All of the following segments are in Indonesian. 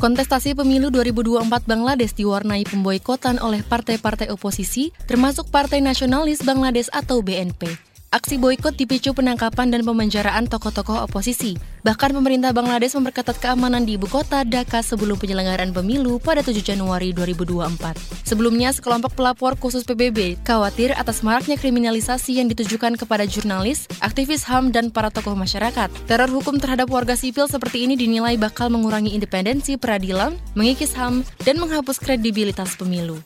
Kontestasi pemilu 2024 Bangladesh diwarnai pemboikotan oleh partai-partai oposisi, termasuk Partai Nasionalis Bangladesh atau BNP. Aksi boykot dipicu penangkapan dan pemenjaraan tokoh-tokoh oposisi. Bahkan pemerintah Bangladesh memperketat keamanan di ibu kota Dhaka sebelum penyelenggaraan pemilu pada 7 Januari 2024. Sebelumnya, sekelompok pelapor khusus PBB khawatir atas maraknya kriminalisasi yang ditujukan kepada jurnalis, aktivis HAM, dan para tokoh masyarakat. Teror hukum terhadap warga sipil seperti ini dinilai bakal mengurangi independensi peradilan, mengikis HAM, dan menghapus kredibilitas pemilu.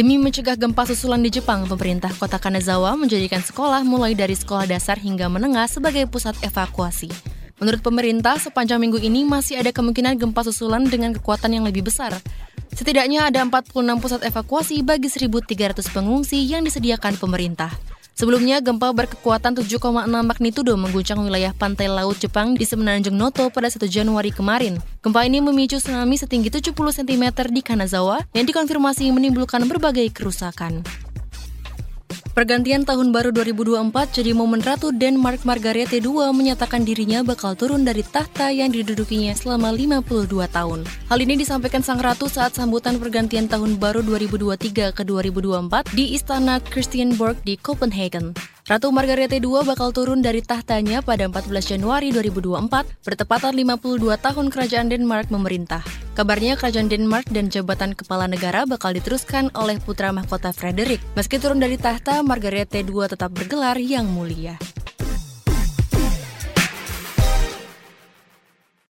Demi mencegah gempa susulan di Jepang, pemerintah kota Kanazawa menjadikan sekolah mulai dari sekolah dasar hingga menengah sebagai pusat evakuasi. Menurut pemerintah, sepanjang minggu ini masih ada kemungkinan gempa susulan dengan kekuatan yang lebih besar. Setidaknya ada 46 pusat evakuasi bagi 1.300 pengungsi yang disediakan pemerintah. Sebelumnya, gempa berkekuatan 7,6 magnitudo mengguncang wilayah pantai laut Jepang di Semenanjung Noto pada 1 Januari kemarin. Gempa ini memicu tsunami setinggi 70 cm di Kanazawa yang dikonfirmasi menimbulkan berbagai kerusakan. Pergantian tahun baru 2024 jadi momen Ratu Denmark Margarete II menyatakan dirinya bakal turun dari tahta yang didudukinya selama 52 tahun. Hal ini disampaikan Sang Ratu saat sambutan pergantian tahun baru 2023 ke 2024 di Istana Christianborg di Copenhagen. Ratu Margarete II bakal turun dari tahtanya pada 14 Januari 2024, bertepatan 52 tahun kerajaan Denmark memerintah. Kabarnya kerajaan Denmark dan jabatan kepala negara bakal diteruskan oleh putra mahkota Frederick. Meski turun dari tahta, Margarete II tetap bergelar yang mulia.